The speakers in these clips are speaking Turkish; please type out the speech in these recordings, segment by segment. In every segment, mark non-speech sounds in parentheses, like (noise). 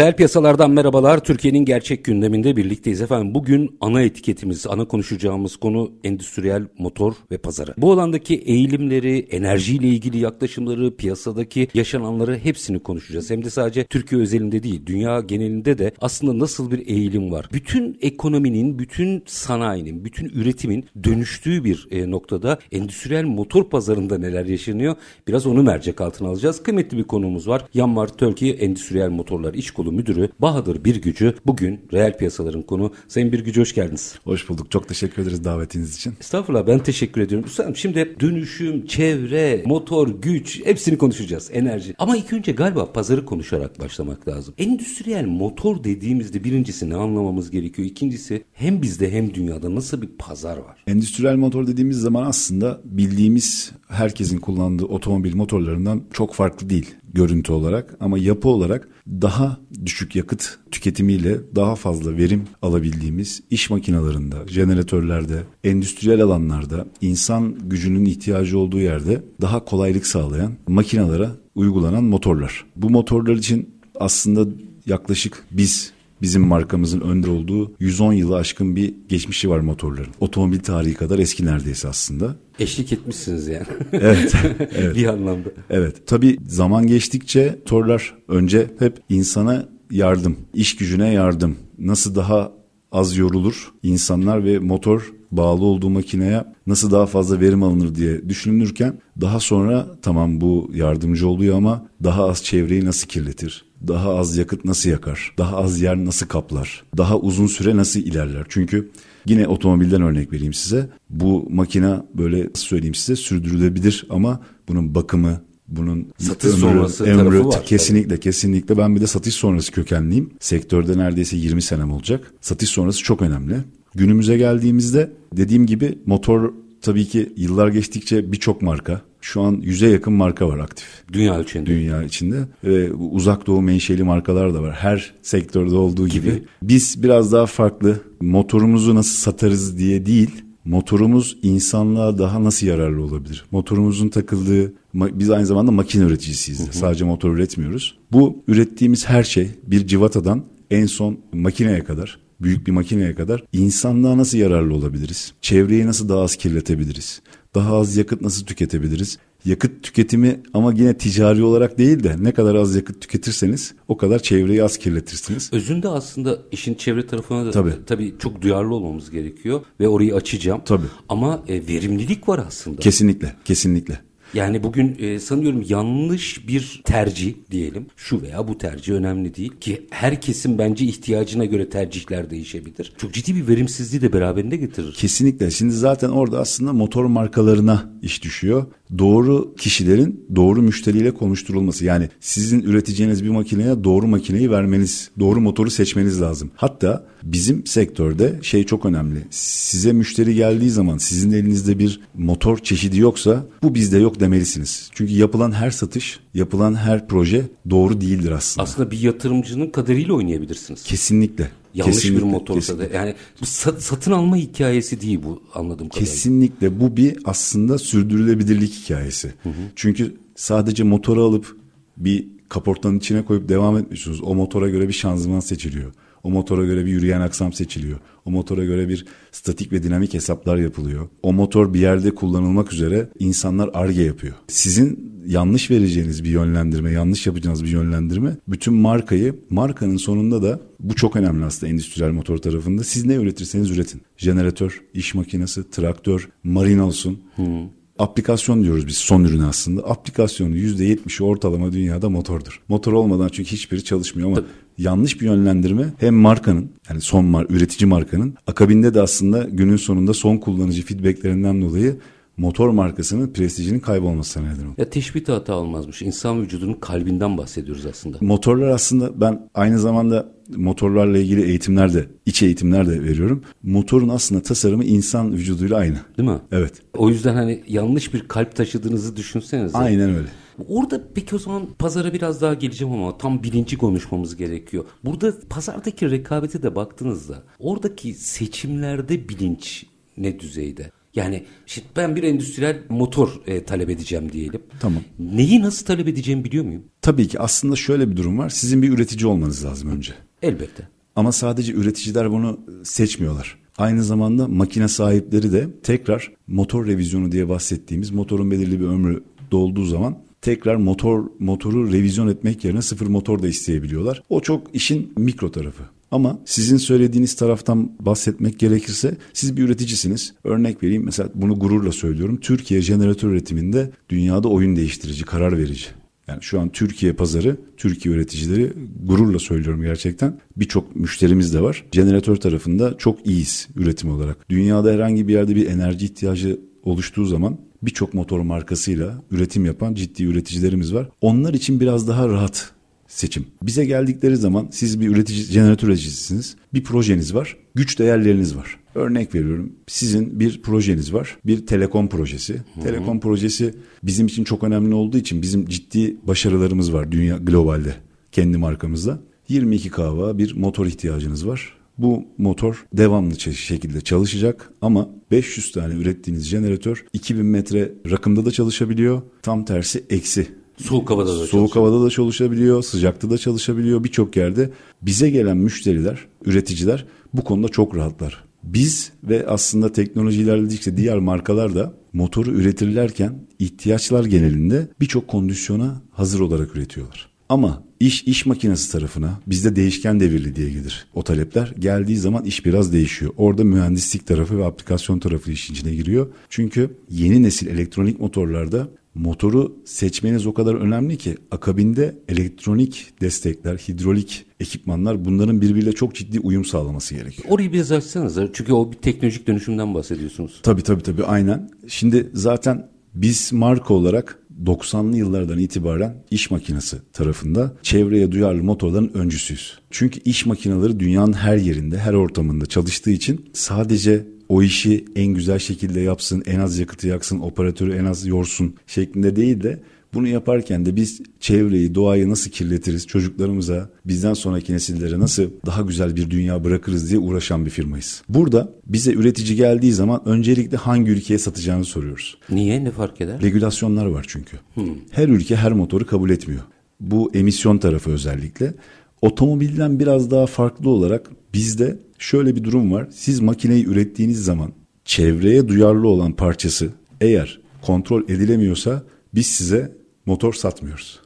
Reel piyasalardan merhabalar. Türkiye'nin gerçek gündeminde birlikteyiz efendim. Bugün ana etiketimiz, ana konuşacağımız konu endüstriyel motor ve pazarı. Bu alandaki eğilimleri, enerjiyle ilgili yaklaşımları, piyasadaki yaşananları hepsini konuşacağız. Hem de sadece Türkiye özelinde değil, dünya genelinde de aslında nasıl bir eğilim var. Bütün ekonominin, bütün sanayinin, bütün üretimin dönüştüğü bir e, noktada endüstriyel motor pazarında neler yaşanıyor? Biraz onu mercek altına alacağız. Kıymetli bir konumuz var. Yanmar Türkiye Endüstriyel Motorlar İş Kolu Müdürü Bahadır Birgücü bugün reel piyasaların konu. Sayın Birgücü hoş geldiniz. Hoş bulduk. Çok teşekkür ederiz davetiniz için. Estağfurullah ben teşekkür ediyorum. Üstadım şimdi dönüşüm, çevre, motor, güç hepsini konuşacağız. Enerji. Ama ilk önce galiba pazarı konuşarak başlamak lazım. Endüstriyel motor dediğimizde birincisi ne anlamamız gerekiyor? İkincisi hem bizde hem dünyada nasıl bir pazar var? Endüstriyel motor dediğimiz zaman aslında bildiğimiz herkesin kullandığı otomobil motorlarından çok farklı değil görüntü olarak ama yapı olarak daha düşük yakıt tüketimiyle daha fazla verim alabildiğimiz iş makinalarında, jeneratörlerde, endüstriyel alanlarda, insan gücünün ihtiyacı olduğu yerde daha kolaylık sağlayan makinalara uygulanan motorlar. Bu motorlar için aslında yaklaşık biz bizim markamızın önde olduğu 110 yılı aşkın bir geçmişi var motorların. Otomobil tarihi kadar eski neredeyse aslında. Eşlik etmişsiniz yani. (laughs) evet. evet. bir anlamda. Evet. Tabii zaman geçtikçe motorlar önce hep insana yardım, iş gücüne yardım. Nasıl daha az yorulur insanlar ve motor bağlı olduğu makineye nasıl daha fazla verim alınır diye düşünülürken daha sonra tamam bu yardımcı oluyor ama daha az çevreyi nasıl kirletir? Daha az yakıt nasıl yakar? Daha az yer nasıl kaplar? Daha uzun süre nasıl ilerler? Çünkü yine otomobilden örnek vereyim size. Bu makina böyle söyleyeyim size sürdürülebilir ama bunun bakımı, bunun satış ömrü, sonrası ömrü, tarafı var. Kesinlikle tabii. kesinlikle ben bir de satış sonrası kökenliyim. Sektörde neredeyse 20 senem olacak. Satış sonrası çok önemli. Günümüze geldiğimizde dediğim gibi motor tabii ki yıllar geçtikçe birçok marka şu an yüze yakın marka var aktif. Dünya içinde. Dünya içinde. Ve uzak doğu menşeli markalar da var. Her sektörde olduğu gibi. gibi. Biz biraz daha farklı motorumuzu nasıl satarız diye değil, motorumuz insanlığa daha nasıl yararlı olabilir? Motorumuzun takıldığı, biz aynı zamanda makine üreticisiyiz. Hı hı. Sadece motor üretmiyoruz. Bu ürettiğimiz her şey bir civatadan en son makineye kadar büyük bir makineye kadar insanlığa nasıl yararlı olabiliriz? Çevreyi nasıl daha az kirletebiliriz? Daha az yakıt nasıl tüketebiliriz? Yakıt tüketimi ama yine ticari olarak değil de ne kadar az yakıt tüketirseniz o kadar çevreyi az kirletirsiniz. Özünde aslında işin çevre tarafına da tabii, tabii çok duyarlı olmamız gerekiyor ve orayı açacağım. Tabii. Ama e, verimlilik var aslında. Kesinlikle, kesinlikle. Yani bugün e, sanıyorum yanlış bir tercih diyelim. Şu veya bu tercih önemli değil ki herkesin bence ihtiyacına göre tercihler değişebilir. Çok ciddi bir verimsizliği de beraberinde getirir. Kesinlikle. Şimdi zaten orada aslında motor markalarına iş düşüyor. Doğru kişilerin doğru müşteriyle konuşturulması. Yani sizin üreteceğiniz bir makineye doğru makineyi vermeniz, doğru motoru seçmeniz lazım. Hatta bizim sektörde şey çok önemli. Size müşteri geldiği zaman sizin elinizde bir motor çeşidi yoksa bu bizde yok demelisiniz. Çünkü yapılan her satış, yapılan her proje doğru değildir aslında. Aslında bir yatırımcının kaderiyle oynayabilirsiniz. Kesinlikle. Yanlış kesinlikle, bir motorsa da. Yani bu satın alma hikayesi değil bu anladığım kadarıyla. Kesinlikle bu bir aslında sürdürülebilirlik hikayesi. Hı hı. Çünkü sadece motoru alıp bir kaportanın içine koyup devam etmiyorsunuz. O motora göre bir şanzıman seçiliyor. O motora göre bir yürüyen aksam seçiliyor. O motora göre bir statik ve dinamik hesaplar yapılıyor. O motor bir yerde kullanılmak üzere insanlar arge yapıyor. Sizin yanlış vereceğiniz bir yönlendirme, yanlış yapacağınız bir yönlendirme bütün markayı, markanın sonunda da bu çok önemli aslında endüstriyel motor tarafında. Siz ne üretirseniz üretin. Jeneratör, iş makinesi, traktör, marin olsun. Hmm aplikasyon diyoruz biz son ürünü aslında. Aplikasyonun %70'i ortalama dünyada motordur. Motor olmadan çünkü hiçbiri çalışmıyor ama yanlış bir yönlendirme hem markanın yani son mar üretici markanın akabinde de aslında günün sonunda son kullanıcı feedbacklerinden dolayı motor markasının prestijinin kaybolmasına neden oldu. Ya teşbih de hata olmazmış. İnsan vücudunun kalbinden bahsediyoruz aslında. Motorlar aslında ben aynı zamanda motorlarla ilgili eğitimler de, iç eğitimler de veriyorum. Motorun aslında tasarımı insan vücuduyla aynı. Değil mi? Evet. O yüzden hani yanlış bir kalp taşıdığınızı düşünsenize. Aynen öyle. Orada peki o zaman pazara biraz daha geleceğim ama tam bilinci konuşmamız gerekiyor. Burada pazardaki rekabete de baktığınızda oradaki seçimlerde bilinç ne düzeyde? Yani şimdi ben bir endüstriyel motor e, talep edeceğim diyelim. Tamam. Neyi nasıl talep edeceğimi biliyor muyum? Tabii ki aslında şöyle bir durum var. Sizin bir üretici olmanız lazım önce. Elbette. Ama sadece üreticiler bunu seçmiyorlar. Aynı zamanda makine sahipleri de tekrar motor revizyonu diye bahsettiğimiz motorun belirli bir ömrü dolduğu zaman tekrar motor motoru revizyon etmek yerine sıfır motor da isteyebiliyorlar. O çok işin mikro tarafı. Ama sizin söylediğiniz taraftan bahsetmek gerekirse siz bir üreticisiniz. Örnek vereyim mesela bunu gururla söylüyorum. Türkiye jeneratör üretiminde dünyada oyun değiştirici, karar verici. Yani şu an Türkiye pazarı, Türkiye üreticileri gururla söylüyorum gerçekten. Birçok müşterimiz de var. Jeneratör tarafında çok iyiyiz üretim olarak. Dünyada herhangi bir yerde bir enerji ihtiyacı oluştuğu zaman birçok motor markasıyla üretim yapan ciddi üreticilerimiz var. Onlar için biraz daha rahat seçim. Bize geldikleri zaman siz bir üretici, jeneratör üreticisiniz. Bir projeniz var. Güç değerleriniz var. Örnek veriyorum. Sizin bir projeniz var. Bir telekom projesi. Hı-hı. Telekom projesi bizim için çok önemli olduğu için bizim ciddi başarılarımız var dünya globalde kendi markamızda. 22 kW bir motor ihtiyacınız var. Bu motor devamlı şekilde çalışacak ama 500 tane ürettiğiniz jeneratör 2000 metre rakımda da çalışabiliyor. Tam tersi eksi Soğuk havada da Soğuk havada da çalışabiliyor, sıcakta da çalışabiliyor birçok yerde. Bize gelen müşteriler, üreticiler bu konuda çok rahatlar. Biz ve aslında teknoloji ilerledikçe diğer markalar da motoru üretirlerken ihtiyaçlar genelinde birçok kondisyona hazır olarak üretiyorlar. Ama iş iş makinesi tarafına bizde değişken devirli diye gelir. O talepler geldiği zaman iş biraz değişiyor. Orada mühendislik tarafı ve aplikasyon tarafı işin içine giriyor. Çünkü yeni nesil elektronik motorlarda motoru seçmeniz o kadar önemli ki akabinde elektronik destekler, hidrolik ekipmanlar bunların birbiriyle çok ciddi uyum sağlaması gerekiyor. Orayı biraz açsanız çünkü o bir teknolojik dönüşümden bahsediyorsunuz. Tabii tabii tabii aynen. Şimdi zaten biz marka olarak 90'lı yıllardan itibaren iş makinesi tarafında çevreye duyarlı motorların öncüsüyüz. Çünkü iş makineleri dünyanın her yerinde, her ortamında çalıştığı için sadece o işi en güzel şekilde yapsın, en az yakıtı yaksın, operatörü en az yorsun şeklinde değil de bunu yaparken de biz çevreyi, doğayı nasıl kirletiriz, çocuklarımıza, bizden sonraki nesillere nasıl daha güzel bir dünya bırakırız diye uğraşan bir firmayız. Burada bize üretici geldiği zaman öncelikle hangi ülkeye satacağını soruyoruz. Niye? Ne fark eder? Regülasyonlar var çünkü. Hmm. Her ülke her motoru kabul etmiyor. Bu emisyon tarafı özellikle. Otomobilden biraz daha farklı olarak bizde şöyle bir durum var. Siz makineyi ürettiğiniz zaman çevreye duyarlı olan parçası eğer kontrol edilemiyorsa biz size motor satmıyoruz.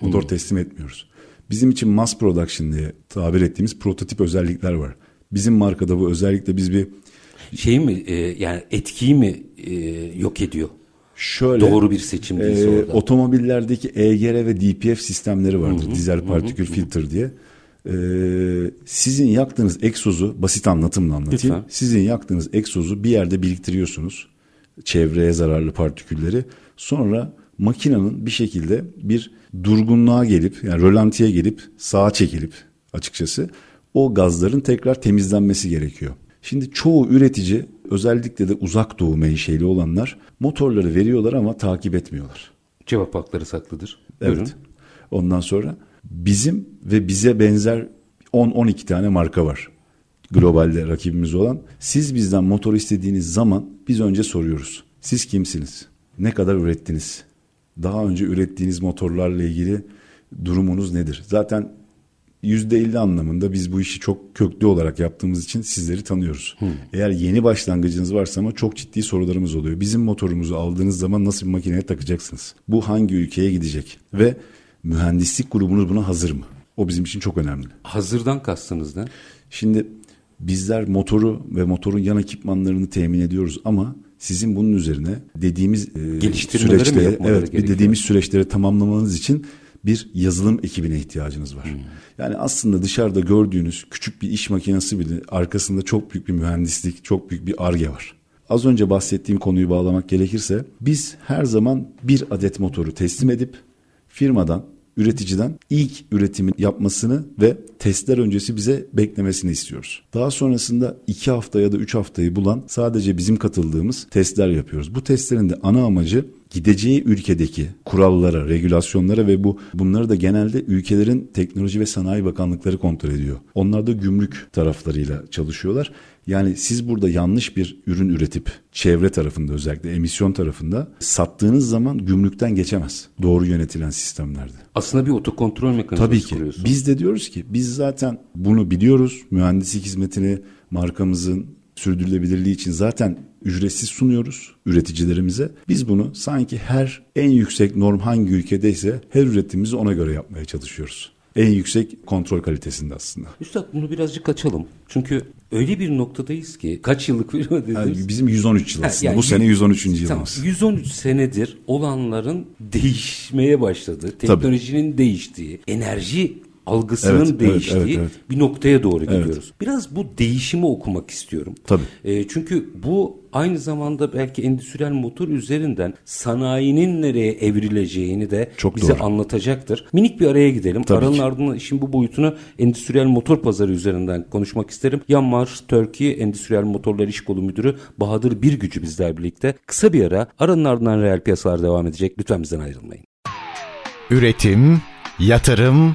Motor hmm. teslim etmiyoruz. Bizim için mass production diye tabir ettiğimiz prototip özellikler var. Bizim markada bu özellikle biz bir şey mi e, yani etkiyi mi e, yok ediyor? Şöyle doğru bir seçim değilse e, orada. Otomobillerdeki EGR ve DPF sistemleri vardır. Hı hı, Dizel partikül filtre diye. Ee, sizin yaktığınız egzozu basit anlatımla anlatayım. Lütfen. Sizin yaktığınız egzozu bir yerde biriktiriyorsunuz. Çevreye zararlı partikülleri. Sonra makinenin bir şekilde bir durgunluğa gelip yani rölantiye gelip sağa çekilip açıkçası o gazların tekrar temizlenmesi gerekiyor. Şimdi çoğu üretici özellikle de uzak doğu menşeli olanlar motorları veriyorlar ama takip etmiyorlar. Cevap hakları saklıdır. Evet. Buyurun. Ondan sonra bizim ve bize benzer 10-12 tane marka var. Globalde rakibimiz olan. Siz bizden motor istediğiniz zaman biz önce soruyoruz. Siz kimsiniz? Ne kadar ürettiniz? Daha önce ürettiğiniz motorlarla ilgili durumunuz nedir? Zaten %50 anlamında biz bu işi çok köklü olarak yaptığımız için sizleri tanıyoruz. Hmm. Eğer yeni başlangıcınız varsa ama çok ciddi sorularımız oluyor. Bizim motorumuzu aldığınız zaman nasıl bir makineye takacaksınız? Bu hangi ülkeye gidecek? Ve mühendislik grubunuz buna hazır mı? O bizim için çok önemli. Hazırdan kastınız ne? Şimdi bizler motoru ve motorun yan ekipmanlarını temin ediyoruz ama sizin bunun üzerine dediğimiz e, süreçleri evet bir dediğimiz süreçleri tamamlamanız için bir yazılım ekibine ihtiyacınız var. Hmm. Yani aslında dışarıda gördüğünüz küçük bir iş makinesi bile arkasında çok büyük bir mühendislik, çok büyük bir arge var. Az önce bahsettiğim konuyu bağlamak gerekirse biz her zaman bir adet motoru teslim edip firmadan üreticiden ilk üretimin yapmasını ve testler öncesi bize beklemesini istiyoruz. Daha sonrasında iki hafta ya da üç haftayı bulan sadece bizim katıldığımız testler yapıyoruz. Bu testlerin de ana amacı gideceği ülkedeki kurallara, regülasyonlara ve bu bunları da genelde ülkelerin teknoloji ve sanayi bakanlıkları kontrol ediyor. Onlar da gümrük taraflarıyla çalışıyorlar. Yani siz burada yanlış bir ürün üretip çevre tarafında özellikle emisyon tarafında sattığınız zaman gümrükten geçemez. Doğru yönetilen sistemlerde. Aslında bir otokontrol mekanizması Tabii ki. Kuruyorsun. Biz de diyoruz ki biz zaten bunu biliyoruz. Mühendislik hizmetini markamızın sürdürülebilirliği için zaten ücretsiz sunuyoruz üreticilerimize. Biz bunu sanki her en yüksek norm hangi ülkedeyse her üretimimizi ona göre yapmaya çalışıyoruz. En yüksek kontrol kalitesinde aslında. Üstad bunu birazcık açalım. Çünkü öyle bir noktadayız ki kaç yıllık firma dediniz? Yani bizim 113 yıl aslında. Yani Bu sene 113. yılımız. Tamam, 113 senedir olanların değişmeye başladı. Teknolojinin Tabii. değiştiği, enerji algısının evet, değiştiği evet, evet, evet. bir noktaya doğru evet. gidiyoruz. Biraz bu değişimi okumak istiyorum. Tabii. E, çünkü bu aynı zamanda belki endüstriyel motor üzerinden sanayinin nereye evrileceğini de Çok bize doğru. anlatacaktır. Minik bir araya gidelim. Tabii Aranın ki. ardından işin bu boyutunu endüstriyel motor pazarı üzerinden konuşmak isterim. Yanmar Turkey Endüstriyel Motorlar İş Kolu Müdürü Bahadır Birgücü bizler birlikte. Kısa bir ara aranın ardından reel piyasalar devam edecek. Lütfen bizden ayrılmayın. Üretim, yatırım,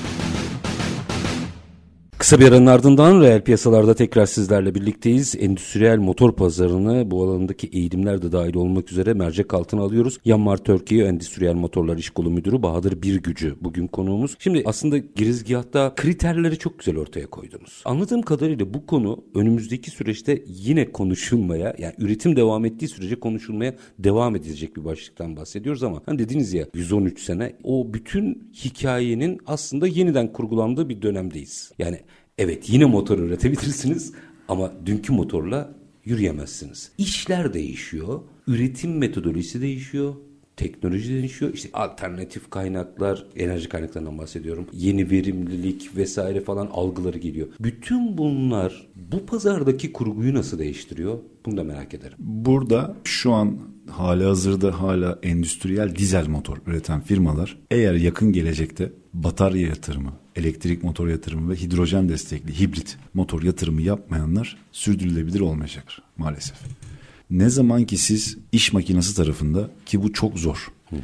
Kısa bir aranın ardından reel piyasalarda tekrar sizlerle birlikteyiz. Endüstriyel motor pazarını bu alandaki eğilimler de dahil olmak üzere mercek altına alıyoruz. Yanmar Türkiye Endüstriyel Motorlar İş Kolu Müdürü Bahadır Birgücü bugün konuğumuz. Şimdi aslında girizgahta kriterleri çok güzel ortaya koydunuz. Anladığım kadarıyla bu konu önümüzdeki süreçte yine konuşulmaya yani üretim devam ettiği sürece konuşulmaya devam edecek bir başlıktan bahsediyoruz ama hani dediniz ya 113 sene o bütün hikayenin aslında yeniden kurgulandığı bir dönemdeyiz. Yani Evet yine motor üretebilirsiniz ama dünkü motorla yürüyemezsiniz. İşler değişiyor, üretim metodolojisi değişiyor, teknoloji değişiyor. İşte alternatif kaynaklar, enerji kaynaklarından bahsediyorum. Yeni verimlilik vesaire falan algıları geliyor. Bütün bunlar bu pazardaki kurguyu nasıl değiştiriyor? Bunu da merak ederim. Burada şu an hali hazırda hala endüstriyel dizel motor üreten firmalar eğer yakın gelecekte batarya yatırımı, elektrik motor yatırımı ve hidrojen destekli hibrit motor yatırımı yapmayanlar sürdürülebilir olmayacaktır maalesef. Ne zaman ki siz iş makinesi tarafında ki bu çok zor. Hı hı.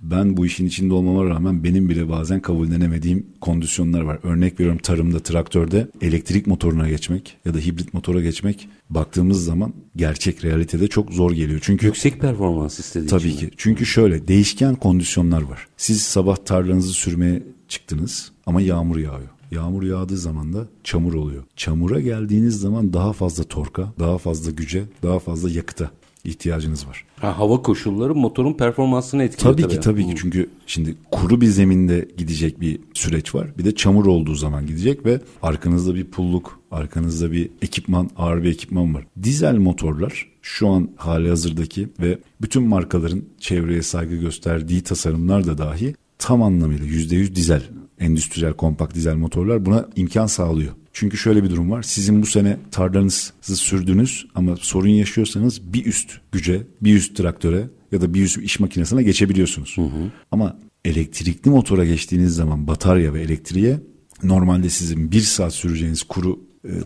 Ben bu işin içinde olmama rağmen benim bile bazen kabullenemediğim kondisyonlar var. Örnek veriyorum tarımda, traktörde elektrik motoruna geçmek ya da hibrit motora geçmek baktığımız zaman gerçek realitede çok zor geliyor. Çünkü yüksek performans istediği Tabii için. ki. Çünkü şöyle değişken kondisyonlar var. Siz sabah tarlanızı sürmeye çıktınız ama yağmur yağıyor. Yağmur yağdığı zaman da çamur oluyor. Çamura geldiğiniz zaman daha fazla torka, daha fazla güce, daha fazla yakıta ihtiyacınız var. Ha, hava koşulları motorun performansını etkiliyor tabii. Tabii ki tabii ki çünkü şimdi kuru bir zeminde gidecek bir süreç var. Bir de çamur olduğu zaman gidecek ve arkanızda bir pulluk, arkanızda bir ekipman, ağır bir ekipman var. Dizel motorlar şu an hali hazırdaki ve bütün markaların çevreye saygı gösterdiği tasarımlar da dahi tam anlamıyla %100 dizel, endüstriyel kompakt dizel motorlar buna imkan sağlıyor. Çünkü şöyle bir durum var. Sizin bu sene tarlanızı sürdünüz ama sorun yaşıyorsanız bir üst güce, bir üst traktöre ya da bir üst iş makinesine geçebiliyorsunuz. Hı hı. Ama elektrikli motora geçtiğiniz zaman batarya ve elektriğe normalde sizin bir saat süreceğiniz kuru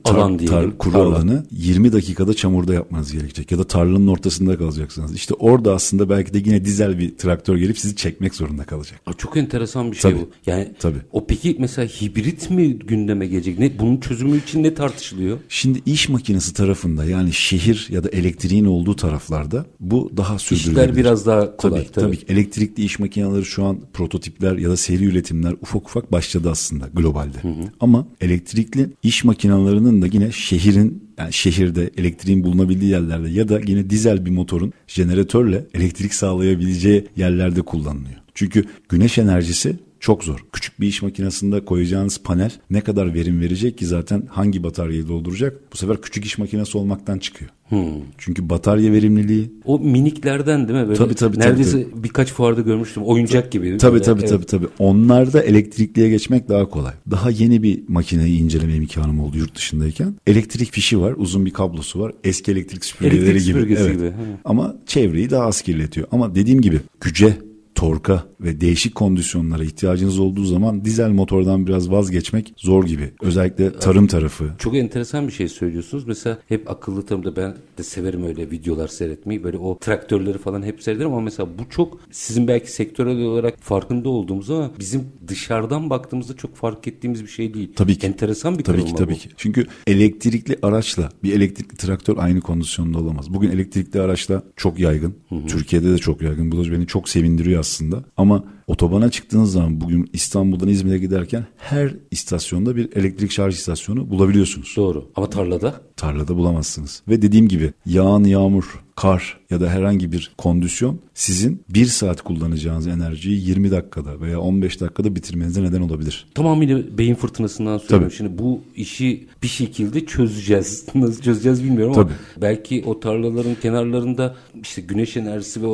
tar, alan diyelim, tar, kuru tarla. alanı 20 dakikada çamurda yapmanız gerekecek ya da tarlanın ortasında kalacaksınız. İşte orada aslında belki de yine dizel bir traktör gelip sizi çekmek zorunda kalacak. Çok enteresan bir şey tabii, bu. Yani tabii. o peki mesela hibrit mi gündeme gelecek? Ne bunun çözümü için ne tartışılıyor? Şimdi iş makinesi tarafında yani şehir ya da elektriğin olduğu taraflarda bu daha sürdürülebilir. İşler biraz daha kolay. Tabii, tabii. tabii. Elektrikli iş makineleri şu an prototipler ya da seri üretimler ufak ufak başladı aslında globalde. Hı hı. Ama elektrikli iş makineleri alanlarının da yine şehrin yani şehirde elektriğin bulunabildiği yerlerde ya da yine dizel bir motorun jeneratörle elektrik sağlayabileceği yerlerde kullanılıyor. Çünkü güneş enerjisi çok zor. Küçük bir iş makinesinde koyacağınız panel ne kadar verim verecek ki zaten hangi bataryayı dolduracak? Bu sefer küçük iş makinesi olmaktan çıkıyor. Hmm. Çünkü batarya verimliliği o miniklerden değil mi? Böyle tabii tabii. Neredeyse tabii. birkaç fuarda görmüştüm. Oyuncak gibi. Tabii böyle. tabii evet. tabii tabii. Onlarda elektrikliye geçmek daha kolay. Daha yeni bir makineyi inceleme imkanım oldu yurt dışındayken. Elektrik fişi var, uzun bir kablosu var. Eski elektrik süpürgeleri elektrik gibi. Evet. gibi. Ama çevreyi daha az kirletiyor. Ama dediğim gibi güce torka ve değişik kondisyonlara ihtiyacınız olduğu zaman dizel motordan biraz vazgeçmek zor gibi. Özellikle tarım tarafı. Çok enteresan bir şey söylüyorsunuz. Mesela hep akıllı tarımda ben de severim öyle videolar seyretmeyi. Böyle o traktörleri falan hep seyrederim ama mesela bu çok sizin belki sektörel olarak farkında olduğumuz ama bizim dışarıdan baktığımızda çok fark ettiğimiz bir şey değil. Tabii ki. Enteresan bir tabii ki, tabii bu. ki. Çünkü elektrikli araçla bir elektrikli traktör aynı kondisyonda olamaz. Bugün elektrikli araçla çok yaygın. Hı hı. Türkiye'de de çok yaygın. Bu da beni çok sevindiriyor aslında. Ama otobana çıktığınız zaman bugün İstanbul'dan İzmir'e giderken her istasyonda bir elektrik şarj istasyonu bulabiliyorsunuz. Doğru. Ama tarlada? Tarlada bulamazsınız. Ve dediğim gibi yağan yağmur, kar ya da herhangi bir kondisyon sizin bir saat kullanacağınız enerjiyi 20 dakikada veya 15 dakikada bitirmenize neden olabilir. Tamamıyla beyin fırtınasından söylüyorum. Tabii. Şimdi bu işi bir şekilde çözeceğiz. (laughs) Nasıl çözeceğiz bilmiyorum ama Tabii. belki o tarlaların kenarlarında işte güneş enerjisi ve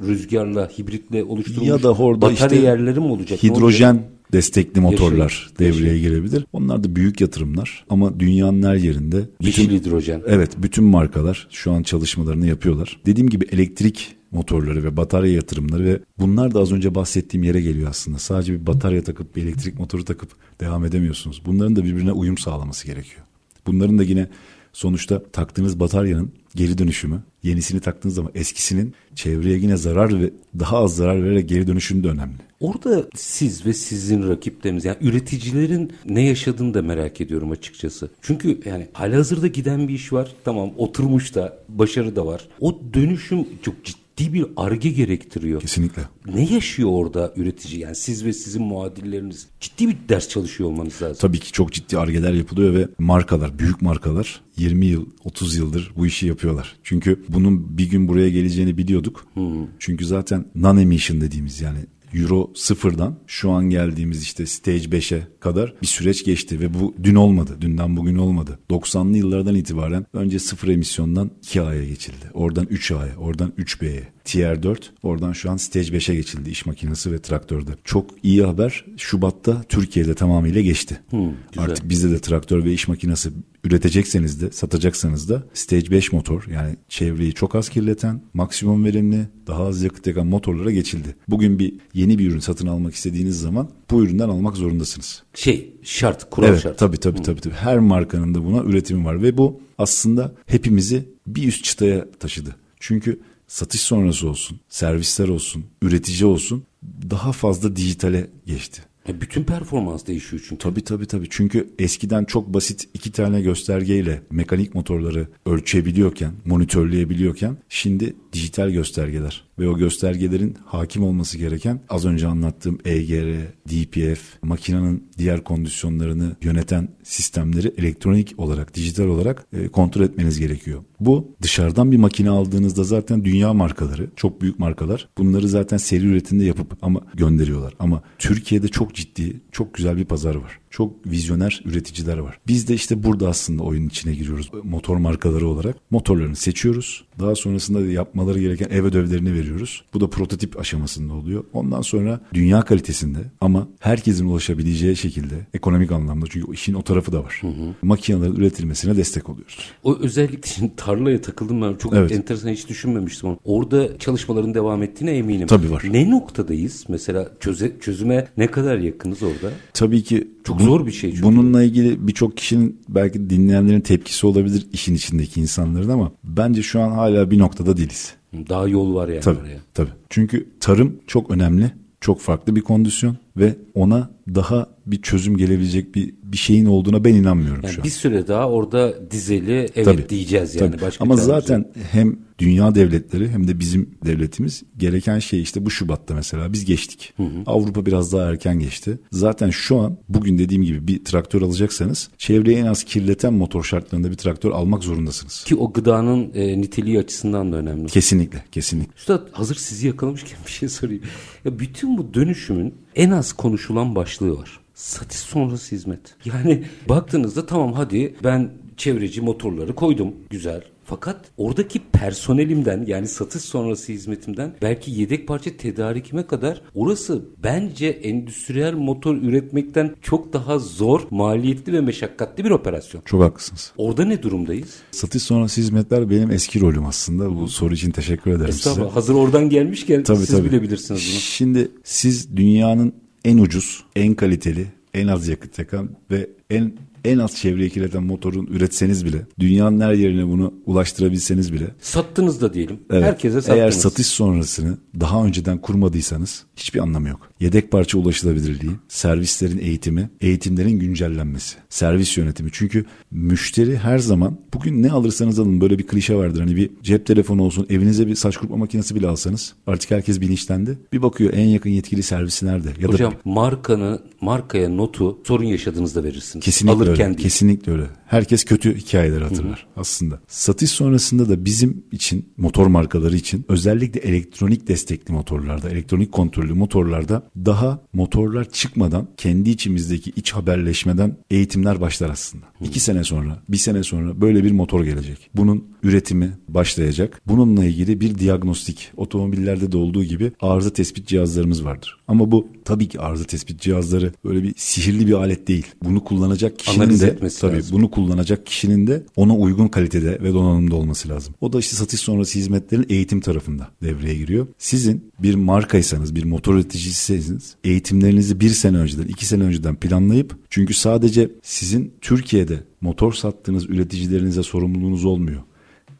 rüzgarla, hibritle oluşturulmuş ya da orada batarya işte yerleri mi olacak? Hidrojen destekli motorlar Yaşıyor. devreye Yaşıyor. girebilir. Onlar da büyük yatırımlar ama dünyanın her yerinde bütün, Yeşil hidrojen. Evet, bütün markalar şu an çalışmalarını yapıyorlar. Dediğim gibi elektrik motorları ve batarya yatırımları ve bunlar da az önce bahsettiğim yere geliyor aslında. Sadece bir batarya takıp bir elektrik motoru takıp devam edemiyorsunuz. Bunların da birbirine uyum sağlaması gerekiyor. Bunların da yine sonuçta taktığınız bataryanın geri dönüşümü, yenisini taktığınız zaman eskisinin çevreye yine zarar ve daha az zarar vererek geri dönüşümü de önemli. Orada siz ve sizin rakipleriniz yani üreticilerin ne yaşadığını da merak ediyorum açıkçası. Çünkü yani halihazırda giden bir iş var. Tamam oturmuş da başarı da var. O dönüşüm çok ciddi ciddi bir arge gerektiriyor. Kesinlikle. Ne yaşıyor orada üretici? Yani siz ve sizin muadilleriniz ciddi bir ders çalışıyor olmanız lazım. Tabii ki çok ciddi argeler yapılıyor ve markalar, büyük markalar 20 yıl, 30 yıldır bu işi yapıyorlar. Çünkü bunun bir gün buraya geleceğini biliyorduk. Hmm. Çünkü zaten non-emission dediğimiz yani Euro sıfırdan şu an geldiğimiz işte stage 5'e kadar bir süreç geçti ve bu dün olmadı. Dünden bugün olmadı. 90'lı yıllardan itibaren önce sıfır emisyondan 2A'ya geçildi. Oradan 3A'ya, oradan 3B'ye. Tier 4 oradan şu an Stage 5'e geçildi iş makinesi ve traktörde. Çok iyi haber Şubat'ta Türkiye'de tamamıyla geçti. Hmm, Artık bizde de traktör ve iş makinesi üretecekseniz de satacaksanız da Stage 5 motor yani çevreyi çok az kirleten, maksimum verimli, daha az yakıt yakan motorlara geçildi. Bugün bir yeni bir ürün satın almak istediğiniz zaman bu üründen almak zorundasınız. Şey şart, kural evet, şart. Tabii tabii, hmm. tabii tabii. Her markanın da buna üretimi var ve bu aslında hepimizi bir üst çıtaya taşıdı. Çünkü satış sonrası olsun, servisler olsun, üretici olsun daha fazla dijitale geçti. E bütün performans değişiyor çünkü. Tabii tabii tabii. Çünkü eskiden çok basit iki tane göstergeyle mekanik motorları ölçebiliyorken, monitörleyebiliyorken şimdi dijital göstergeler ve o göstergelerin hakim olması gereken az önce anlattığım EGR, DPF, makinenin diğer kondisyonlarını yöneten sistemleri elektronik olarak, dijital olarak e, kontrol etmeniz gerekiyor. Bu dışarıdan bir makine aldığınızda zaten dünya markaları, çok büyük markalar bunları zaten seri üretimde yapıp ama gönderiyorlar. Ama Türkiye'de çok ciddi, çok güzel bir pazar var çok vizyoner üreticiler var. Biz de işte burada aslında oyunun içine giriyoruz motor markaları olarak. Motorlarını seçiyoruz. Daha sonrasında yapmaları gereken ev ödevlerini veriyoruz. Bu da prototip aşamasında oluyor. Ondan sonra dünya kalitesinde ama herkesin ulaşabileceği şekilde ekonomik anlamda çünkü işin o tarafı da var. Hı hı. Makinelerin üretilmesine destek oluyoruz. O özellikle şimdi tarlaya takıldım ben. Çok evet. enteresan hiç düşünmemiştim onu. Orada çalışmaların devam ettiğine eminim. Tabii var. Ne noktadayız? Mesela çöze, çözüme ne kadar yakınız orada? Tabii ki çok zor bir şey çünkü. Bununla ilgili birçok kişinin belki dinleyenlerin tepkisi olabilir işin içindeki insanların ama bence şu an hala bir noktada değiliz. Daha yol var yani tabii, oraya. Tabii. Çünkü tarım çok önemli. Çok farklı bir kondisyon ve ona daha bir çözüm gelebilecek bir bir şeyin olduğuna ben inanmıyorum yani şu an. Bir süre daha orada dizeli evet tabii, diyeceğiz yani. Tabii. Başka Ama zaten yok. hem dünya devletleri hem de bizim devletimiz gereken şey işte bu Şubat'ta mesela biz geçtik. Hı hı. Avrupa biraz daha erken geçti. Zaten şu an bugün dediğim gibi bir traktör alacaksanız çevreyi en az kirleten motor şartlarında bir traktör almak zorundasınız. Ki o gıdanın e, niteliği açısından da önemli. Kesinlikle, kesinlikle. Üstad hazır sizi yakalamışken bir şey sorayım. Ya bütün bu dönüşümün en az konuşulan başlığı var. Satış sonrası hizmet. Yani baktığınızda tamam hadi ben çevreci motorları koydum. Güzel. Fakat oradaki personelimden yani satış sonrası hizmetimden belki yedek parça tedarikime kadar orası bence endüstriyel motor üretmekten çok daha zor, maliyetli ve meşakkatli bir operasyon. Çok haklısınız. Orada ne durumdayız? Satış sonrası hizmetler benim eski rolüm aslında. Bu soru için teşekkür ederim size. Hazır oradan gelmişken tabii, siz tabii. bilebilirsiniz bunu. Şimdi siz dünyanın en ucuz, en kaliteli, en az yakıt yakan ve en en az çevreyi kirleten motorun üretseniz bile dünyanın her yerine bunu ulaştırabilseniz bile sattınız da diyelim. Evet, Herkese sattınız. Eğer satış sonrasını daha önceden kurmadıysanız hiçbir anlamı yok. Yedek parça ulaşılabilirliği, servislerin eğitimi, eğitimlerin güncellenmesi, servis yönetimi. Çünkü müşteri her zaman bugün ne alırsanız alın böyle bir klişe vardır. Hani bir cep telefonu olsun, evinize bir saç kurutma makinesi bile alsanız artık herkes bilinçlendi. Bir bakıyor en yakın yetkili servisi nerede? Ya Hocam da... markanı, markaya notu sorun yaşadığınızda verirsiniz. Kesinlikle Alırken öyle. Değil. Kesinlikle öyle. Herkes kötü hikayeler hatırlar Hı-hı. aslında. Satış sonrasında da bizim için motor markaları için özellikle elektronik destekli motorlarda, elektronik kontrollü motorlarda daha motorlar çıkmadan kendi içimizdeki iç haberleşmeden eğitimler başlar aslında. Hı. İki sene sonra, bir sene sonra böyle bir motor gelecek. Bunun üretimi başlayacak. Bununla ilgili bir diagnostik, otomobillerde de olduğu gibi arıza tespit cihazlarımız vardır. Ama bu tabii ki arıza tespit cihazları böyle bir sihirli bir alet değil. Bunu kullanacak kişinin Analiz de tabii lazım. bunu kullanacak kişinin de ona uygun kalitede ve donanımda olması lazım. O da işte satış sonrası hizmetlerin eğitim tarafında devreye giriyor. Sizin bir markaysanız, bir motor üreticisiyseniz eğitimlerinizi bir sene önceden, iki sene önceden planlayıp çünkü sadece sizin Türkiye'de motor sattığınız üreticilerinize sorumluluğunuz olmuyor.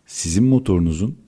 Sizin motorunuzun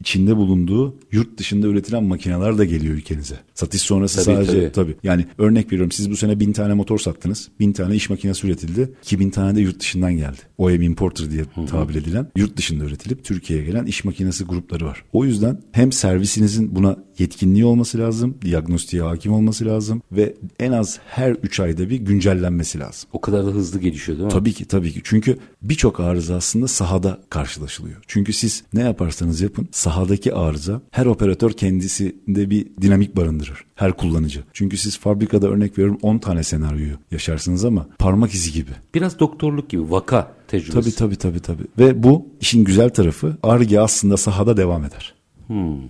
içinde bulunduğu yurt dışında üretilen makineler de geliyor ülkenize. Satış sonrası tabii, sadece tabii. tabii. Yani örnek veriyorum siz bu sene bin tane motor sattınız. Bin tane iş makinesi üretildi. 2000 tane de yurt dışından geldi. OEM Importer diye Hı-hı. tabir edilen yurt dışında üretilip Türkiye'ye gelen iş makinesi grupları var. O yüzden hem servisinizin buna yetkinliği olması lazım, diagnostiğe hakim olması lazım ve en az her 3 ayda bir güncellenmesi lazım. O kadar da hızlı gelişiyor değil mi? Tabii ki tabii ki. Çünkü birçok arıza aslında sahada karşılaşılıyor. Çünkü siz ne yaparsanız yapın sahadaki arıza her operatör kendisinde bir dinamik barındırır. Her kullanıcı. Çünkü siz fabrikada örnek veriyorum 10 tane senaryoyu yaşarsınız ama parmak izi gibi. Biraz doktorluk gibi vaka tecrübesi. Tabii tabii tabii tabii. Ve bu işin güzel tarafı arge aslında sahada devam eder. Hmm.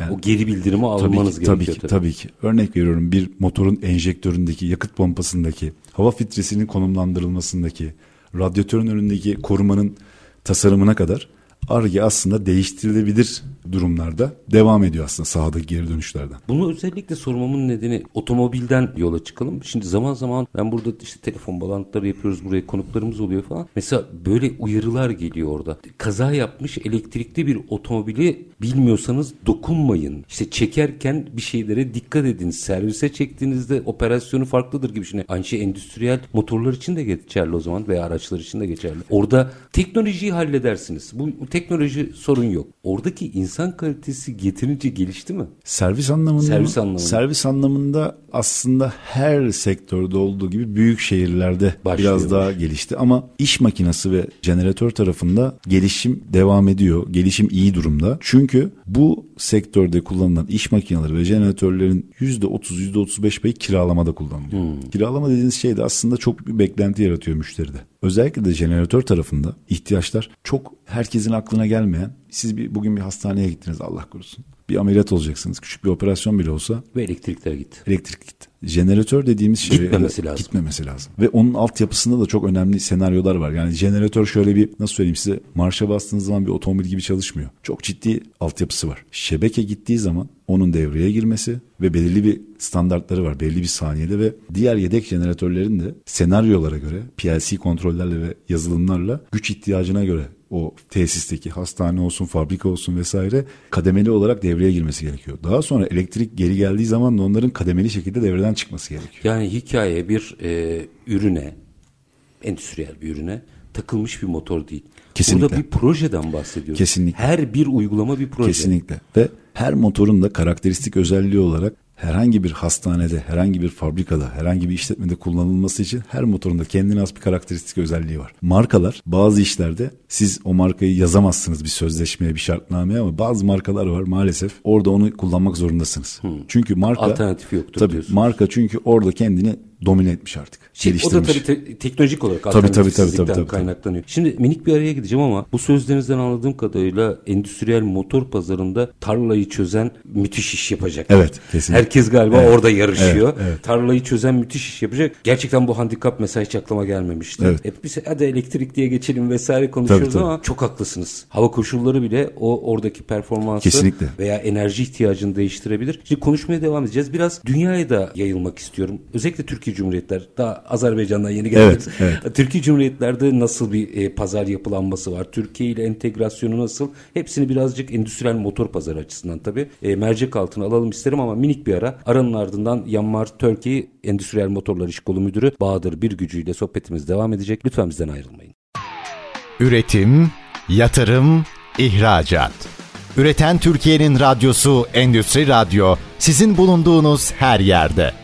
Yani, o geri bildirimi almanız tabii ki, gerekiyor. Tabii ki, tabii ki. Örnek veriyorum bir motorun enjektöründeki, yakıt pompasındaki, hava filtresinin konumlandırılmasındaki, radyatörün önündeki korumanın tasarımına kadar ARGE aslında değiştirilebilir durumlarda devam ediyor aslında sahadaki geri dönüşlerden. Bunu özellikle sormamın nedeni otomobilden yola çıkalım. Şimdi zaman zaman ben burada işte telefon bağlantıları yapıyoruz buraya konuklarımız oluyor falan. Mesela böyle uyarılar geliyor orada. Kaza yapmış elektrikli bir otomobili bilmiyorsanız dokunmayın. İşte çekerken bir şeylere dikkat edin. Servise çektiğinizde operasyonu farklıdır gibi düşünün. Aynı şey endüstriyel motorlar için de geçerli o zaman veya araçlar için de geçerli. Orada teknolojiyi halledersiniz. Bu teknoloji sorun yok. Oradaki insan kalitesi getirince gelişti mi? Servis anlamında servis anlamında. Servis anlamında aslında her sektörde olduğu gibi büyük şehirlerde Başlıyor. biraz daha gelişti ama iş makinesi ve jeneratör tarafında gelişim devam ediyor. Gelişim iyi durumda. Çünkü bu sektörde kullanılan iş makineleri ve jeneratörlerin %30 %35 payı kiralamada kullanılıyor. Hmm. Kiralama dediğiniz şey de aslında çok bir beklenti yaratıyor müşteride. Özellikle de jeneratör tarafında ihtiyaçlar çok herkesin aklına gelmeyen. Siz bir, bugün bir hastaneye gittiniz Allah korusun. Bir ameliyat olacaksınız. Küçük bir operasyon bile olsa. Ve elektrikler gitti. Elektrik gitti. Jeneratör dediğimiz şey gitmemesi lazım. Gitmemesi lazım. Ve onun altyapısında da çok önemli senaryolar var. Yani jeneratör şöyle bir nasıl söyleyeyim size marşa bastığınız zaman bir otomobil gibi çalışmıyor. Çok ciddi altyapısı var. Şebeke gittiği zaman onun devreye girmesi ve belirli bir standartları var belli bir saniyede ve diğer yedek jeneratörlerin de senaryolara göre PLC kontrollerle ve yazılımlarla güç ihtiyacına göre o tesisteki hastane olsun, fabrika olsun vesaire kademeli olarak devreye girmesi gerekiyor. Daha sonra elektrik geri geldiği zaman da onların kademeli şekilde devreden çıkması gerekiyor. Yani hikaye bir e, ürüne, endüstriyel bir ürüne takılmış bir motor değil. Kesinlikle. Burada bir projeden bahsediyoruz. Kesinlikle. Her bir uygulama bir proje. Kesinlikle. Ve her motorun da karakteristik özelliği olarak herhangi bir hastanede, herhangi bir fabrikada, herhangi bir işletmede kullanılması için her motorunda kendine has bir karakteristik özelliği var. Markalar bazı işlerde siz o markayı yazamazsınız bir sözleşmeye, bir şartnameye ama bazı markalar var maalesef orada onu kullanmak zorundasınız. Hmm. Çünkü marka alternatifi yoktur tabii, diyorsunuz. Marka çünkü orada kendini domine etmiş artık. Şey, o da tabii te- teknolojik olarak tabii, tabii, tabii, tabii, tabii, kaynaklanıyor. Şimdi minik bir araya gideceğim ama bu sözlerinizden anladığım kadarıyla endüstriyel motor pazarında tarlayı çözen müthiş iş yapacak. Evet kesinlikle. Herkes galiba evet, orada yarışıyor. Evet, evet. Tarlayı çözen müthiş iş yapacak. Gerçekten bu handikap mesela hiç aklıma gelmemişti. Evet. Hep biz hadi elektrik diye geçelim vesaire konuşuyoruz tabii, tabii. ama çok haklısınız. Hava koşulları bile o oradaki performansı kesinlikle. veya enerji ihtiyacını değiştirebilir. Şimdi konuşmaya devam edeceğiz. Biraz dünyaya da yayılmak istiyorum. Özellikle Türkiye Cumhuriyetler. Daha Azerbaycan'dan yeni geldik. Evet, evet. Türkiye Cumhuriyetlerde nasıl bir e, pazar yapılanması var? Türkiye ile entegrasyonu nasıl? Hepsini birazcık endüstriyel motor pazarı açısından tabii e, mercek altına alalım isterim ama minik bir ara. Aranın ardından Yanmar Türkiye Endüstriyel Motorlar İş Kolu Müdürü Bahadır Bir Gücü'yle sohbetimiz devam edecek. Lütfen bizden ayrılmayın. Üretim, yatırım, ihracat. Üreten Türkiye'nin radyosu Endüstri Radyo sizin bulunduğunuz her yerde.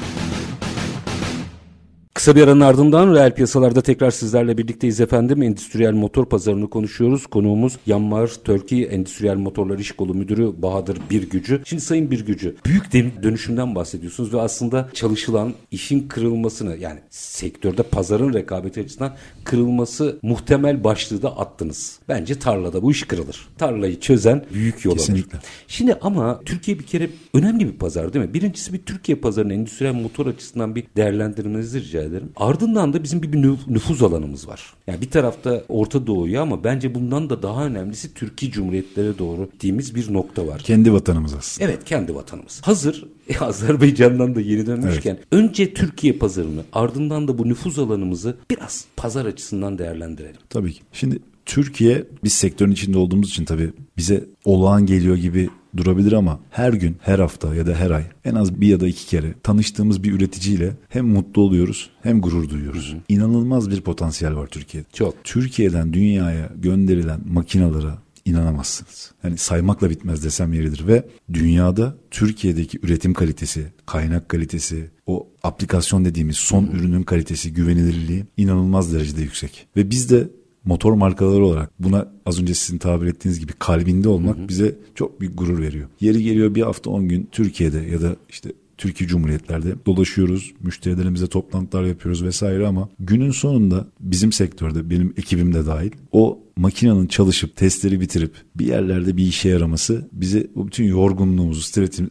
Kısa bir aranın ardından reel piyasalarda tekrar sizlerle birlikteyiz efendim. Endüstriyel motor pazarını konuşuyoruz. Konuğumuz Yanmar Türkiye Endüstriyel Motorlar İş Kolu Müdürü Bahadır Birgücü. Şimdi Sayın Birgücü, büyük dönüşümden bahsediyorsunuz ve aslında çalışılan işin kırılmasını yani sektörde pazarın rekabeti açısından kırılması muhtemel başlığı da attınız. Bence tarlada bu iş kırılır. Tarlayı çözen büyük yol alır. Kesinlikle. Şimdi ama Türkiye bir kere önemli bir pazar değil mi? Birincisi bir Türkiye pazarının endüstriyel motor açısından bir değerlendirmenizi rica ederim. Ardından da bizim bir, nüfuz alanımız var. Yani bir tarafta Orta Doğu'ya ama bence bundan da daha önemlisi Türkiye Cumhuriyetlere doğru gittiğimiz bir nokta var. Kendi vatanımız aslında. Evet kendi vatanımız. Hazır e, Azerbaycan'dan da yeni dönmüşken evet. önce Türkiye pazarını ardından da bu nüfuz alanımızı biraz pazar açısından değerlendirelim. Tabii ki. Şimdi Türkiye biz sektörün içinde olduğumuz için tabii bize olağan geliyor gibi durabilir ama her gün, her hafta ya da her ay en az bir ya da iki kere tanıştığımız bir üreticiyle hem mutlu oluyoruz hem gurur duyuyoruz. Hı hı. İnanılmaz bir potansiyel var Türkiye'de. Çok. Türkiye'den dünyaya gönderilen makinalara inanamazsınız. Yani saymakla bitmez desem yeridir ve dünyada Türkiye'deki üretim kalitesi, kaynak kalitesi, o aplikasyon dediğimiz son hmm. ürünün kalitesi, güvenilirliği inanılmaz derecede yüksek. Ve biz de motor markaları olarak buna az önce sizin tabir ettiğiniz gibi kalbinde olmak hı hı. bize çok bir gurur veriyor. Yeri geliyor bir hafta on gün Türkiye'de ya da işte Türkiye Cumhuriyetlerde dolaşıyoruz, müşterilerimize toplantılar yapıyoruz vesaire ama günün sonunda bizim sektörde benim ekibim de dahil o makinenin çalışıp testleri bitirip bir yerlerde bir işe yaraması bize bu bütün yorgunluğumuzu,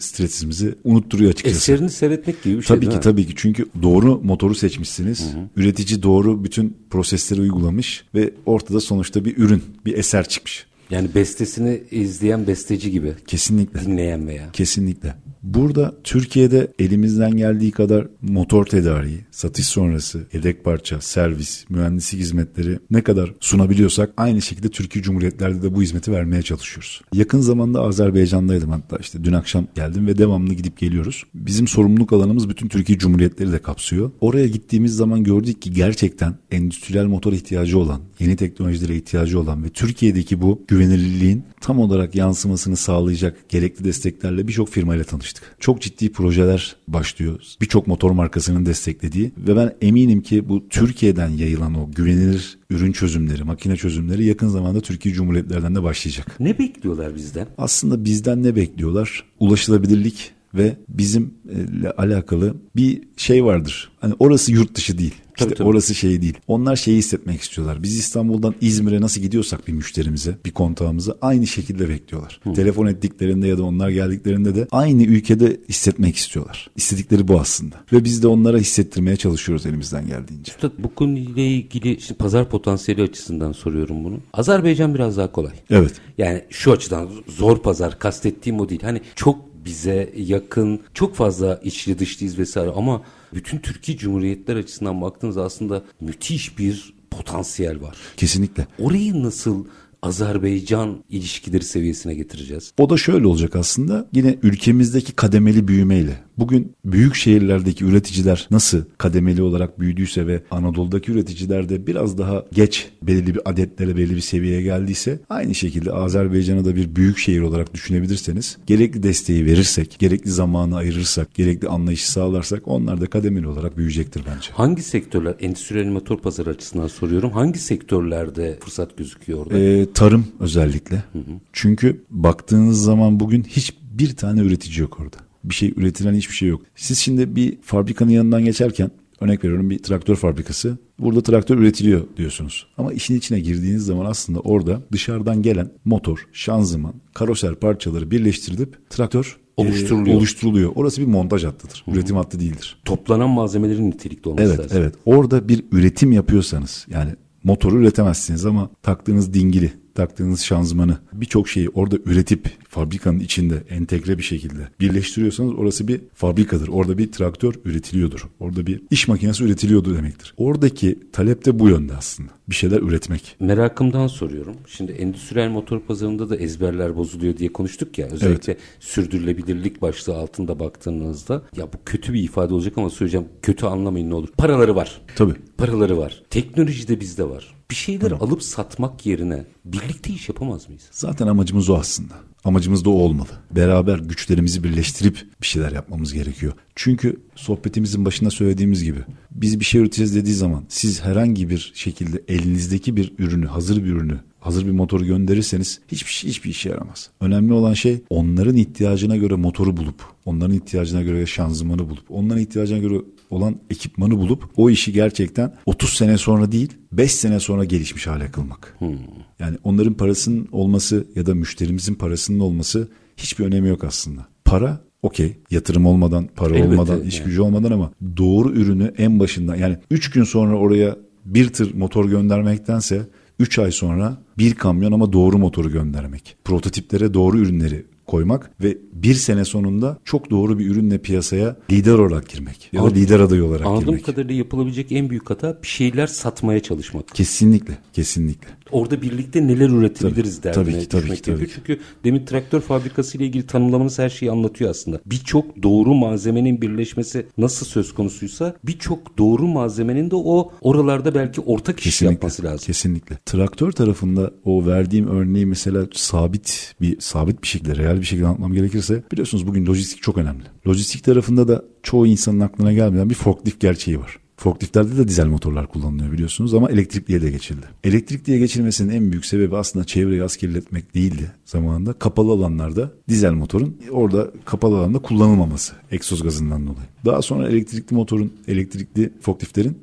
stresimizi unutturuyor açıkçası. Eserini seyretmek gibi bir şey Tabii ki tabii ki çünkü doğru motoru seçmişsiniz. Hı hı. Üretici doğru bütün prosesleri uygulamış ve ortada sonuçta bir ürün, bir eser çıkmış. Yani bestesini izleyen besteci gibi. Kesinlikle. Dinleyen veya. Kesinlikle. Burada Türkiye'de elimizden geldiği kadar motor tedariği, satış sonrası, yedek parça, servis, mühendislik hizmetleri ne kadar sunabiliyorsak aynı şekilde Türkiye Cumhuriyetlerde de bu hizmeti vermeye çalışıyoruz. Yakın zamanda Azerbaycan'daydım hatta işte dün akşam geldim ve devamlı gidip geliyoruz. Bizim sorumluluk alanımız bütün Türkiye Cumhuriyetleri de kapsıyor. Oraya gittiğimiz zaman gördük ki gerçekten endüstriyel motor ihtiyacı olan, yeni teknolojilere ihtiyacı olan ve Türkiye'deki bu güvenilirliğin tam olarak yansımasını sağlayacak gerekli desteklerle birçok firmayla tanıştık. Çok ciddi projeler başlıyor. Birçok motor markasının desteklediği ve ben eminim ki bu Türkiye'den yayılan o güvenilir ürün çözümleri, makine çözümleri yakın zamanda Türkiye Cumhuriyetlerden de başlayacak. Ne bekliyorlar bizden? Aslında bizden ne bekliyorlar? Ulaşılabilirlik ve bizimle alakalı bir şey vardır. Hani orası yurt dışı değil. İşte tabii, orası şey değil. Onlar şeyi hissetmek istiyorlar. Biz İstanbul'dan İzmir'e nasıl gidiyorsak bir müşterimize, bir kontağımıza aynı şekilde bekliyorlar. Hı. Telefon ettiklerinde ya da onlar geldiklerinde de aynı ülkede hissetmek istiyorlar. İstedikleri bu aslında. Ve biz de onlara hissettirmeye çalışıyoruz elimizden geldiğince. Üstad bu konuyla ilgili işte pazar potansiyeli açısından soruyorum bunu. Azerbaycan biraz daha kolay. Evet. Yani şu açıdan zor pazar kastettiğim o değil. Hani çok bize yakın çok fazla içli dışlıyız vesaire ama bütün Türkiye Cumhuriyetler açısından baktığınız aslında müthiş bir potansiyel var. Kesinlikle. Orayı nasıl Azerbaycan ilişkileri seviyesine getireceğiz? O da şöyle olacak aslında. Yine ülkemizdeki kademeli büyümeyle Bugün büyük şehirlerdeki üreticiler nasıl kademeli olarak büyüdüyse ve Anadolu'daki üreticiler de biraz daha geç belirli bir adetlere belirli bir seviyeye geldiyse aynı şekilde Azerbaycan'ı da bir büyük şehir olarak düşünebilirseniz gerekli desteği verirsek, gerekli zamanı ayırırsak, gerekli anlayışı sağlarsak onlar da kademeli olarak büyüyecektir bence. Hangi sektörler, endüstriyel motor pazarı açısından soruyorum, hangi sektörlerde fırsat gözüküyor orada? Ee, tarım özellikle. Hı hı. Çünkü baktığınız zaman bugün hiçbir tane üretici yok orada. Bir şey üretilen hiçbir şey yok. Siz şimdi bir fabrikanın yanından geçerken örnek veriyorum bir traktör fabrikası. Burada traktör üretiliyor diyorsunuz. Ama işin içine girdiğiniz zaman aslında orada dışarıdan gelen motor, şanzıman, karoser parçaları birleştirilip traktör oluşturuluyor. E, oluşturuluyor. Orası bir montaj hattıdır. Hı-hı. Üretim hattı değildir. Toplanan malzemelerin nitelikli olması evet, lazım. Evet, Orada bir üretim yapıyorsanız yani motoru üretemezsiniz ama taktığınız dingili taktığınız şanzımanı birçok şeyi orada üretip fabrikanın içinde entegre bir şekilde birleştiriyorsanız orası bir fabrikadır. Orada bir traktör üretiliyordur. Orada bir iş makinesi üretiliyordu demektir. Oradaki talep de bu yönde aslında. Bir şeyler üretmek. Merakımdan soruyorum. Şimdi endüstriyel motor pazarında da ezberler bozuluyor diye konuştuk ya. Özellikle evet. sürdürülebilirlik başlığı altında baktığınızda ya bu kötü bir ifade olacak ama söyleyeceğim kötü anlamayın ne olur. Paraları var. Tabii. Paraları var. Teknoloji de bizde var bir şeyler alıp satmak yerine birlikte iş yapamaz mıyız? Zaten amacımız o aslında. Amacımız da o olmalı. Beraber güçlerimizi birleştirip bir şeyler yapmamız gerekiyor. Çünkü sohbetimizin başında söylediğimiz gibi biz bir şey üreteceğiz dediği zaman siz herhangi bir şekilde elinizdeki bir ürünü, hazır bir ürünü hazır bir motoru gönderirseniz hiçbir şey hiçbir işe yaramaz. Önemli olan şey onların ihtiyacına göre motoru bulup, onların ihtiyacına göre şanzımanı bulup, onların ihtiyacına göre olan ekipmanı bulup o işi gerçekten 30 sene sonra değil 5 sene sonra gelişmiş hale kılmak. Hmm. Yani onların parasının olması ya da müşterimizin parasının olması hiçbir önemi yok aslında. Para okey yatırım olmadan, para Elbette, olmadan, iş yani. gücü olmadan ama doğru ürünü en başından yani 3 gün sonra oraya bir tır motor göndermektense 3 ay sonra bir kamyon ama doğru motoru göndermek. Prototiplere doğru ürünleri koymak ve bir sene sonunda çok doğru bir ürünle piyasaya lider olarak girmek. Ya da lider adayı olarak Anladığım girmek. Anladığım kadarıyla yapılabilecek en büyük hata bir şeyler satmaya çalışmak. Kesinlikle, kesinlikle. Orada birlikte neler üretebiliriz tabii, derdine tabii ki, tabii ki, tabii ki. Çünkü demin traktör fabrikası ile ilgili tanımlamanız her şeyi anlatıyor aslında. Birçok doğru malzemenin birleşmesi nasıl söz konusuysa birçok doğru malzemenin de o oralarda belki ortak kesinlikle, iş yapması lazım. Kesinlikle. Traktör tarafında o verdiğim örneği mesela sabit bir sabit bir şekilde real bir şekilde anlatmam gerekirse biliyorsunuz bugün lojistik çok önemli. Lojistik tarafında da çoğu insanın aklına gelmeyen bir forklift gerçeği var. Forkliftlerde de dizel motorlar kullanılıyor biliyorsunuz ama elektrikliye de geçildi. Elektrikliye geçilmesinin en büyük sebebi aslında çevreyi az kirletmek değildi zamanında. Kapalı alanlarda dizel motorun orada kapalı alanda kullanılmaması egzoz gazından dolayı. Daha sonra elektrikli motorun, elektrikli forkliftlerin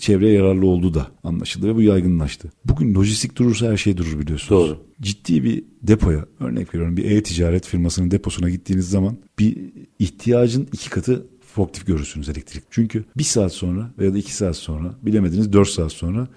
çevreye yararlı olduğu da anlaşıldı ve bu yaygınlaştı. Bugün lojistik durursa her şey durur biliyorsunuz. Doğru. Ciddi bir depoya örnek veriyorum bir e-ticaret firmasının deposuna gittiğiniz zaman bir ihtiyacın iki katı forklift görürsünüz elektrik. Çünkü bir saat sonra veya da iki saat sonra bilemediniz dört saat sonra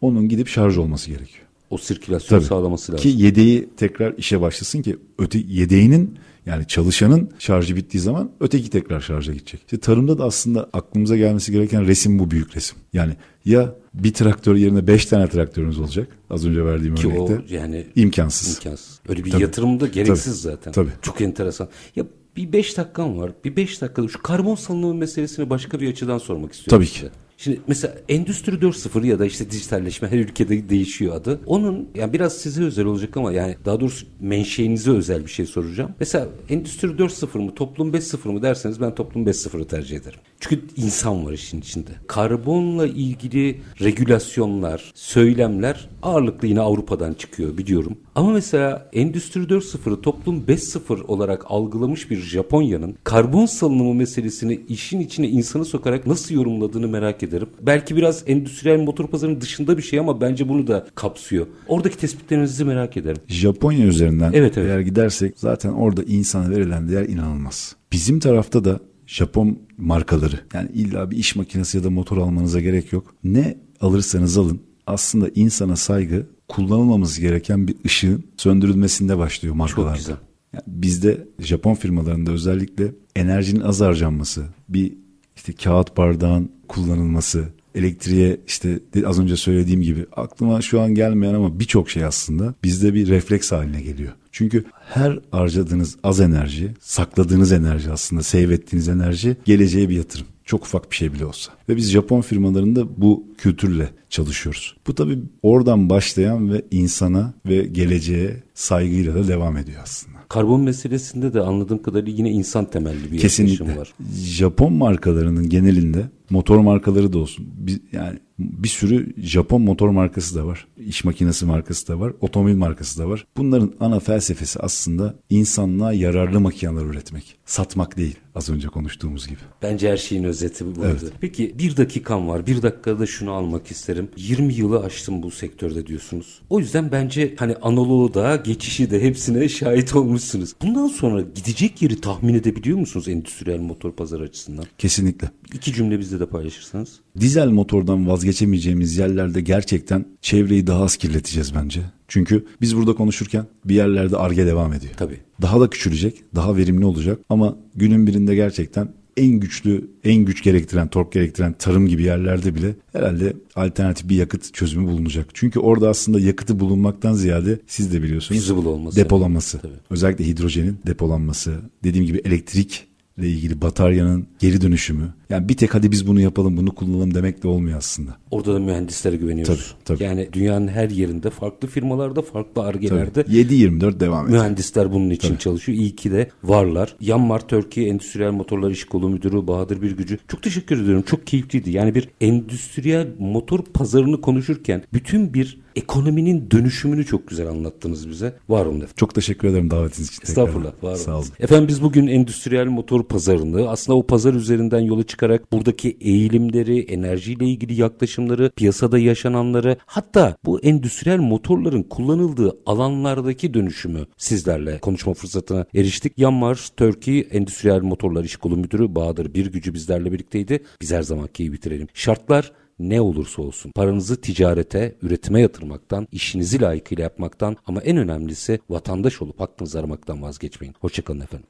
onun gidip şarj olması gerekiyor. O sirkülasyon Tabii. sağlaması lazım. Ki yedeği tekrar işe başlasın ki öte yedeğinin yani çalışanın şarjı bittiği zaman öteki tekrar şarja gidecek. İşte tarımda da aslında aklımıza gelmesi gereken resim bu büyük resim. Yani ya bir traktör yerine beş tane traktörünüz olacak. Az önce verdiğim Ki örnekte. O yani imkansız. imkansız. Öyle bir Tabii. yatırım da gereksiz Tabii. zaten. Tabii. Çok enteresan. Ya bir beş dakikam var. Bir beş dakikada şu karbon salınımı meselesini başka bir açıdan sormak istiyorum. Tabii size. ki. Şimdi mesela Endüstri 4.0 ya da işte dijitalleşme her ülkede değişiyor adı. Onun yani biraz size özel olacak ama yani daha doğrusu menşeinize özel bir şey soracağım. Mesela Endüstri 4.0 mı toplum 5.0 mı derseniz ben toplum 5.0'ı tercih ederim. Çünkü insan var işin içinde. Karbonla ilgili regülasyonlar, söylemler ağırlıklı yine Avrupa'dan çıkıyor biliyorum. Ama mesela Endüstri 4.0'ı toplum 5.0 olarak algılamış bir Japonya'nın karbon salınımı meselesini işin içine insanı sokarak nasıl yorumladığını merak ederim. Belki biraz endüstriyel motor pazarının dışında bir şey ama bence bunu da kapsıyor. Oradaki tespitlerinizi merak ederim. Japonya üzerinden evet, evet. eğer gidersek zaten orada insana verilen değer inanılmaz. Bizim tarafta da Japon markaları yani illa bir iş makinesi ya da motor almanıza gerek yok. Ne alırsanız alın aslında insana saygı kullanılmamız gereken bir ışığın söndürülmesinde başlıyor markalarda. Çok güzel. Yani bizde Japon firmalarında özellikle enerjinin az harcanması, bir işte kağıt bardağın kullanılması, elektriğe işte az önce söylediğim gibi aklıma şu an gelmeyen ama birçok şey aslında bizde bir refleks haline geliyor. Çünkü her harcadığınız az enerji, sakladığınız enerji aslında, save ettiğiniz enerji geleceğe bir yatırım. Çok ufak bir şey bile olsa. Ve biz Japon firmalarında bu kültürle çalışıyoruz. Bu tabii oradan başlayan ve insana ve geleceğe saygıyla da devam ediyor aslında. Karbon meselesinde de anladığım kadarıyla yine insan temelli bir Kesinlikle. yaklaşım var. Japon markalarının genelinde motor markaları da olsun. Bir, yani bir sürü Japon motor markası da var. İş makinesi markası da var. Otomobil markası da var. Bunların ana felsefesi aslında insanlığa yararlı makineler üretmek. Satmak değil az önce konuştuğumuz gibi. Bence her şeyin özeti bu. Evet. Peki bir dakikam var. Bir dakikada şunu almak isterim. 20 yılı aştım bu sektörde diyorsunuz. O yüzden bence hani analoğu da geçişi de hepsine şahit olmuşsunuz. Bundan sonra gidecek yeri tahmin edebiliyor musunuz endüstriyel motor pazar açısından? Kesinlikle. İki cümle bizde de paylaşırsanız. Dizel motordan vazgeçemeyeceğimiz yerlerde gerçekten çevreyi daha az kirleteceğiz bence. Çünkü biz burada konuşurken bir yerlerde arge devam ediyor. Tabii. Daha da küçülecek, daha verimli olacak ama günün birinde gerçekten en güçlü, en güç gerektiren, tork gerektiren tarım gibi yerlerde bile herhalde alternatif bir yakıt çözümü bulunacak. Çünkü orada aslında yakıtı bulunmaktan ziyade siz de biliyorsunuz Feasible olması. depolanması. Tabii. Özellikle hidrojenin depolanması, dediğim gibi elektrik ilgili bataryanın geri dönüşümü. Yani bir tek hadi biz bunu yapalım, bunu kullanalım demek de olmuyor aslında. Orada da mühendislere güveniyoruz. Tabii, tabii. Yani dünyanın her yerinde, farklı firmalarda, farklı argelerde Tabii. 7-24 devam ediyor. Mühendisler bunun için çalışıyor. İyi ki de varlar. Yanmar Türkiye Endüstriyel Motorlar İş Kolu Müdürü Bahadır Birgücü. Çok teşekkür ediyorum. Çok keyifliydi. Yani bir endüstriyel motor pazarını konuşurken bütün bir ekonominin dönüşümünü çok güzel anlattınız bize. Var olun efendim. Çok teşekkür ederim davetiniz için. tekrar. Estağfurullah. Var olun. Sağ olun. Efendim biz bugün endüstriyel motor pazarını aslında o pazar üzerinden yola çıkarak buradaki eğilimleri, enerjiyle ilgili yaklaşımları, piyasada yaşananları hatta bu endüstriyel motorların kullanıldığı alanlardaki dönüşümü sizlerle konuşma fırsatına eriştik. Yanmar Turkey Endüstriyel Motorlar İş Kolu Müdürü Bahadır Birgücü bizlerle birlikteydi. Biz her zamanki iyi bitirelim. Şartlar ne olursa olsun paranızı ticarete, üretime yatırmaktan, işinizi layıkıyla yapmaktan ama en önemlisi vatandaş olup hakkınızı aramaktan vazgeçmeyin. Hoşçakalın efendim.